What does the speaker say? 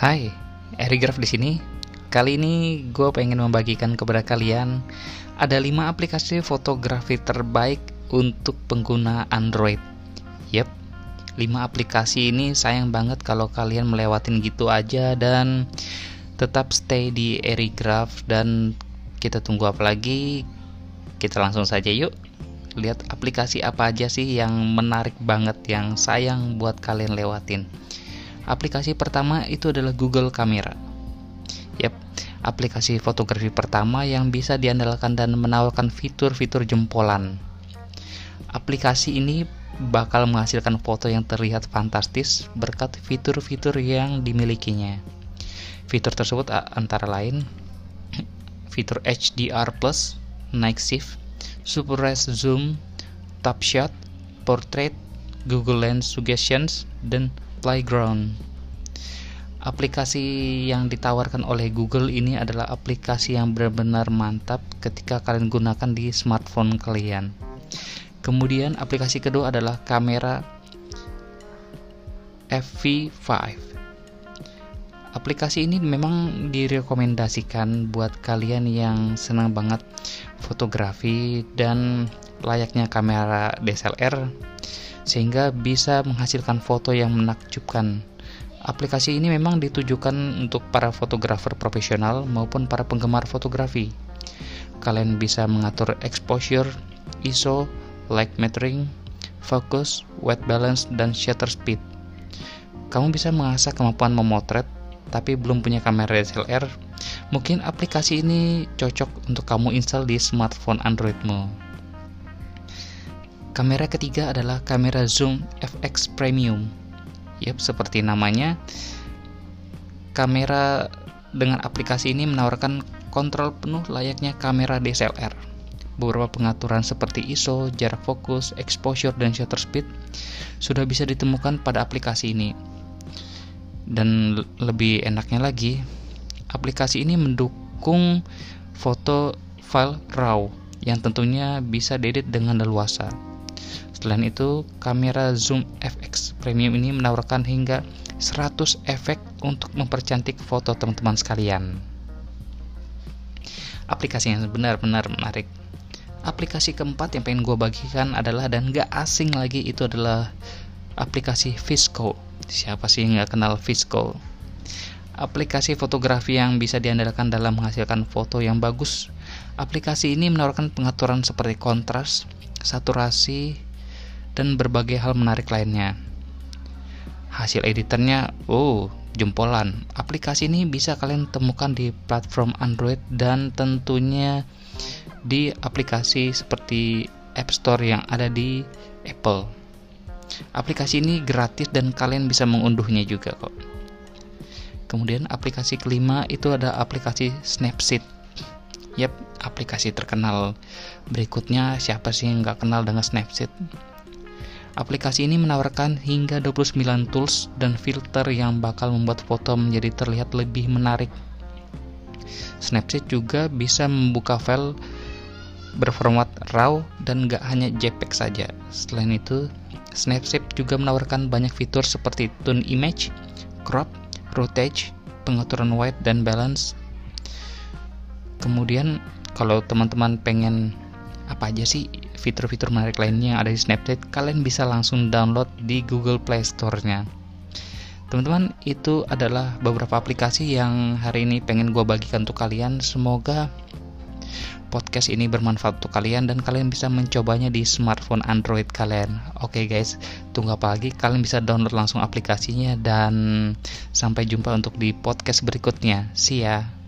Hai, Erigraf di sini. Kali ini gue pengen membagikan kepada kalian ada 5 aplikasi fotografi terbaik untuk pengguna Android. Yep, 5 aplikasi ini sayang banget kalau kalian melewatin gitu aja dan tetap stay di Erigraf dan kita tunggu apa lagi? Kita langsung saja yuk. Lihat aplikasi apa aja sih yang menarik banget yang sayang buat kalian lewatin. Aplikasi pertama itu adalah Google Camera. Yap, aplikasi fotografi pertama yang bisa diandalkan dan menawarkan fitur-fitur jempolan. Aplikasi ini bakal menghasilkan foto yang terlihat fantastis berkat fitur-fitur yang dimilikinya. Fitur tersebut antara lain fitur HDR+, Night Shift, Super Res Zoom, Top Shot, Portrait, Google Lens Suggestions, dan Playground. Aplikasi yang ditawarkan oleh Google ini adalah aplikasi yang benar-benar mantap ketika kalian gunakan di smartphone kalian. Kemudian aplikasi kedua adalah kamera FV5. Aplikasi ini memang direkomendasikan buat kalian yang senang banget fotografi dan layaknya kamera DSLR sehingga bisa menghasilkan foto yang menakjubkan. Aplikasi ini memang ditujukan untuk para fotografer profesional maupun para penggemar fotografi. Kalian bisa mengatur exposure, ISO, light metering, focus, white balance, dan shutter speed. Kamu bisa mengasah kemampuan memotret, tapi belum punya kamera DSLR. Mungkin aplikasi ini cocok untuk kamu install di smartphone Androidmu. Kamera ketiga adalah kamera zoom FX Premium. Yap, seperti namanya, kamera dengan aplikasi ini menawarkan kontrol penuh layaknya kamera DSLR. Beberapa pengaturan seperti ISO, jarak fokus, exposure, dan shutter speed sudah bisa ditemukan pada aplikasi ini. Dan lebih enaknya lagi, aplikasi ini mendukung foto file RAW yang tentunya bisa diedit dengan leluasa. Selain itu, kamera zoom FX premium ini menawarkan hingga 100 efek untuk mempercantik foto teman-teman sekalian. Aplikasi yang benar-benar menarik. Aplikasi keempat yang pengen gue bagikan adalah dan gak asing lagi itu adalah aplikasi Visco. Siapa sih yang gak kenal Visco? Aplikasi fotografi yang bisa diandalkan dalam menghasilkan foto yang bagus. Aplikasi ini menawarkan pengaturan seperti kontras, saturasi, dan berbagai hal menarik lainnya. Hasil editornya, oh, jempolan. Aplikasi ini bisa kalian temukan di platform Android dan tentunya di aplikasi seperti App Store yang ada di Apple. Aplikasi ini gratis dan kalian bisa mengunduhnya juga kok. Kemudian aplikasi kelima itu ada aplikasi Snapseed. Yap, aplikasi terkenal. Berikutnya siapa sih yang nggak kenal dengan Snapseed? Aplikasi ini menawarkan hingga 29 tools dan filter yang bakal membuat foto menjadi terlihat lebih menarik. Snapseed juga bisa membuka file berformat RAW dan gak hanya JPEG saja. Selain itu, Snapseed juga menawarkan banyak fitur seperti tune image, crop, rotate, pengaturan white dan balance. Kemudian kalau teman-teman pengen apa aja sih fitur-fitur menarik lainnya yang ada di Snapchat, kalian bisa langsung download di Google Play Store-nya. Teman-teman, itu adalah beberapa aplikasi yang hari ini pengen gue bagikan untuk kalian. Semoga podcast ini bermanfaat untuk kalian dan kalian bisa mencobanya di smartphone Android kalian. Oke guys, tunggu apa lagi? Kalian bisa download langsung aplikasinya dan sampai jumpa untuk di podcast berikutnya. See ya.